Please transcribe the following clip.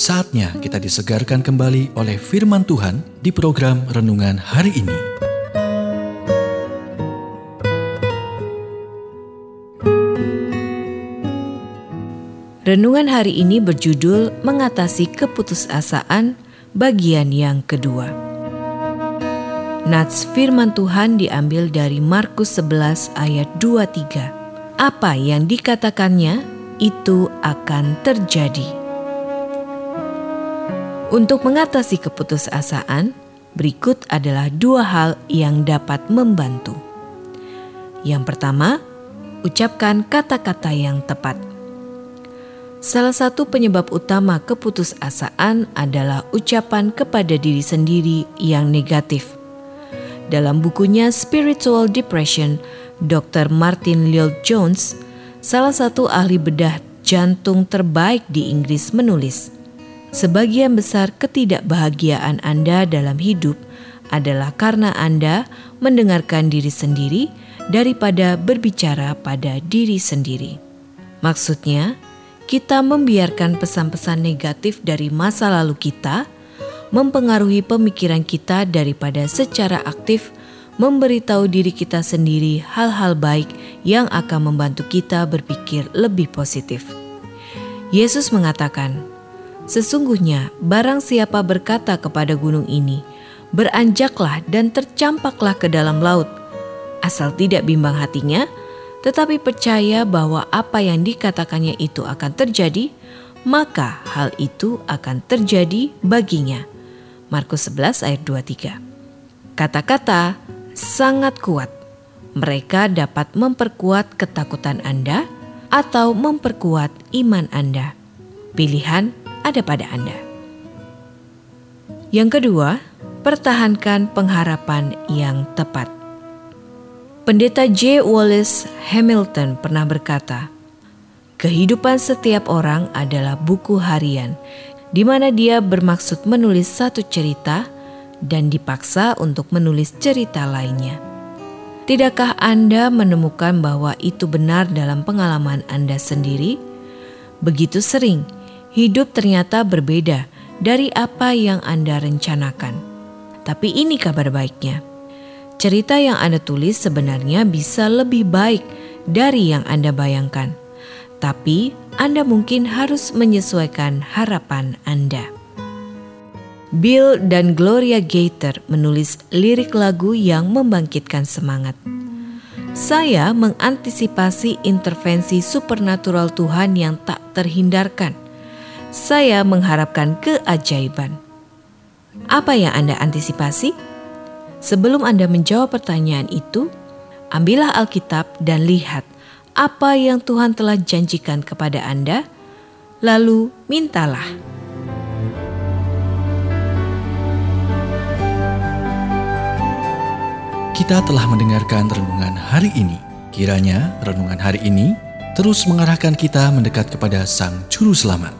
Saatnya kita disegarkan kembali oleh firman Tuhan di program renungan hari ini. Renungan hari ini berjudul Mengatasi Keputusasaan bagian yang kedua. Nats firman Tuhan diambil dari Markus 11 ayat 23. Apa yang dikatakannya itu akan terjadi. Untuk mengatasi keputusasaan, berikut adalah dua hal yang dapat membantu. Yang pertama, ucapkan kata-kata yang tepat. Salah satu penyebab utama keputusasaan adalah ucapan kepada diri sendiri yang negatif. Dalam bukunya Spiritual Depression, Dr. Martin Lloyd Jones, salah satu ahli bedah jantung terbaik di Inggris menulis, Sebagian besar ketidakbahagiaan Anda dalam hidup adalah karena Anda mendengarkan diri sendiri daripada berbicara pada diri sendiri. Maksudnya, kita membiarkan pesan-pesan negatif dari masa lalu kita mempengaruhi pemikiran kita daripada secara aktif memberitahu diri kita sendiri hal-hal baik yang akan membantu kita berpikir lebih positif. Yesus mengatakan, Sesungguhnya barang siapa berkata kepada gunung ini, beranjaklah dan tercampaklah ke dalam laut, asal tidak bimbang hatinya, tetapi percaya bahwa apa yang dikatakannya itu akan terjadi, maka hal itu akan terjadi baginya. Markus 11 ayat 23. Kata-kata sangat kuat. Mereka dapat memperkuat ketakutan Anda atau memperkuat iman Anda. Pilihan ada pada Anda. Yang kedua, pertahankan pengharapan yang tepat. Pendeta J. Wallace Hamilton pernah berkata, "Kehidupan setiap orang adalah buku harian, di mana dia bermaksud menulis satu cerita dan dipaksa untuk menulis cerita lainnya." Tidakkah Anda menemukan bahwa itu benar dalam pengalaman Anda sendiri? Begitu sering hidup ternyata berbeda dari apa yang Anda rencanakan. Tapi ini kabar baiknya. Cerita yang Anda tulis sebenarnya bisa lebih baik dari yang Anda bayangkan. Tapi Anda mungkin harus menyesuaikan harapan Anda. Bill dan Gloria Gator menulis lirik lagu yang membangkitkan semangat. Saya mengantisipasi intervensi supernatural Tuhan yang tak terhindarkan – saya mengharapkan keajaiban. Apa yang Anda antisipasi? Sebelum Anda menjawab pertanyaan itu, ambillah Alkitab dan lihat apa yang Tuhan telah janjikan kepada Anda, lalu mintalah. Kita telah mendengarkan renungan hari ini. Kiranya renungan hari ini terus mengarahkan kita mendekat kepada Sang Juru Selamat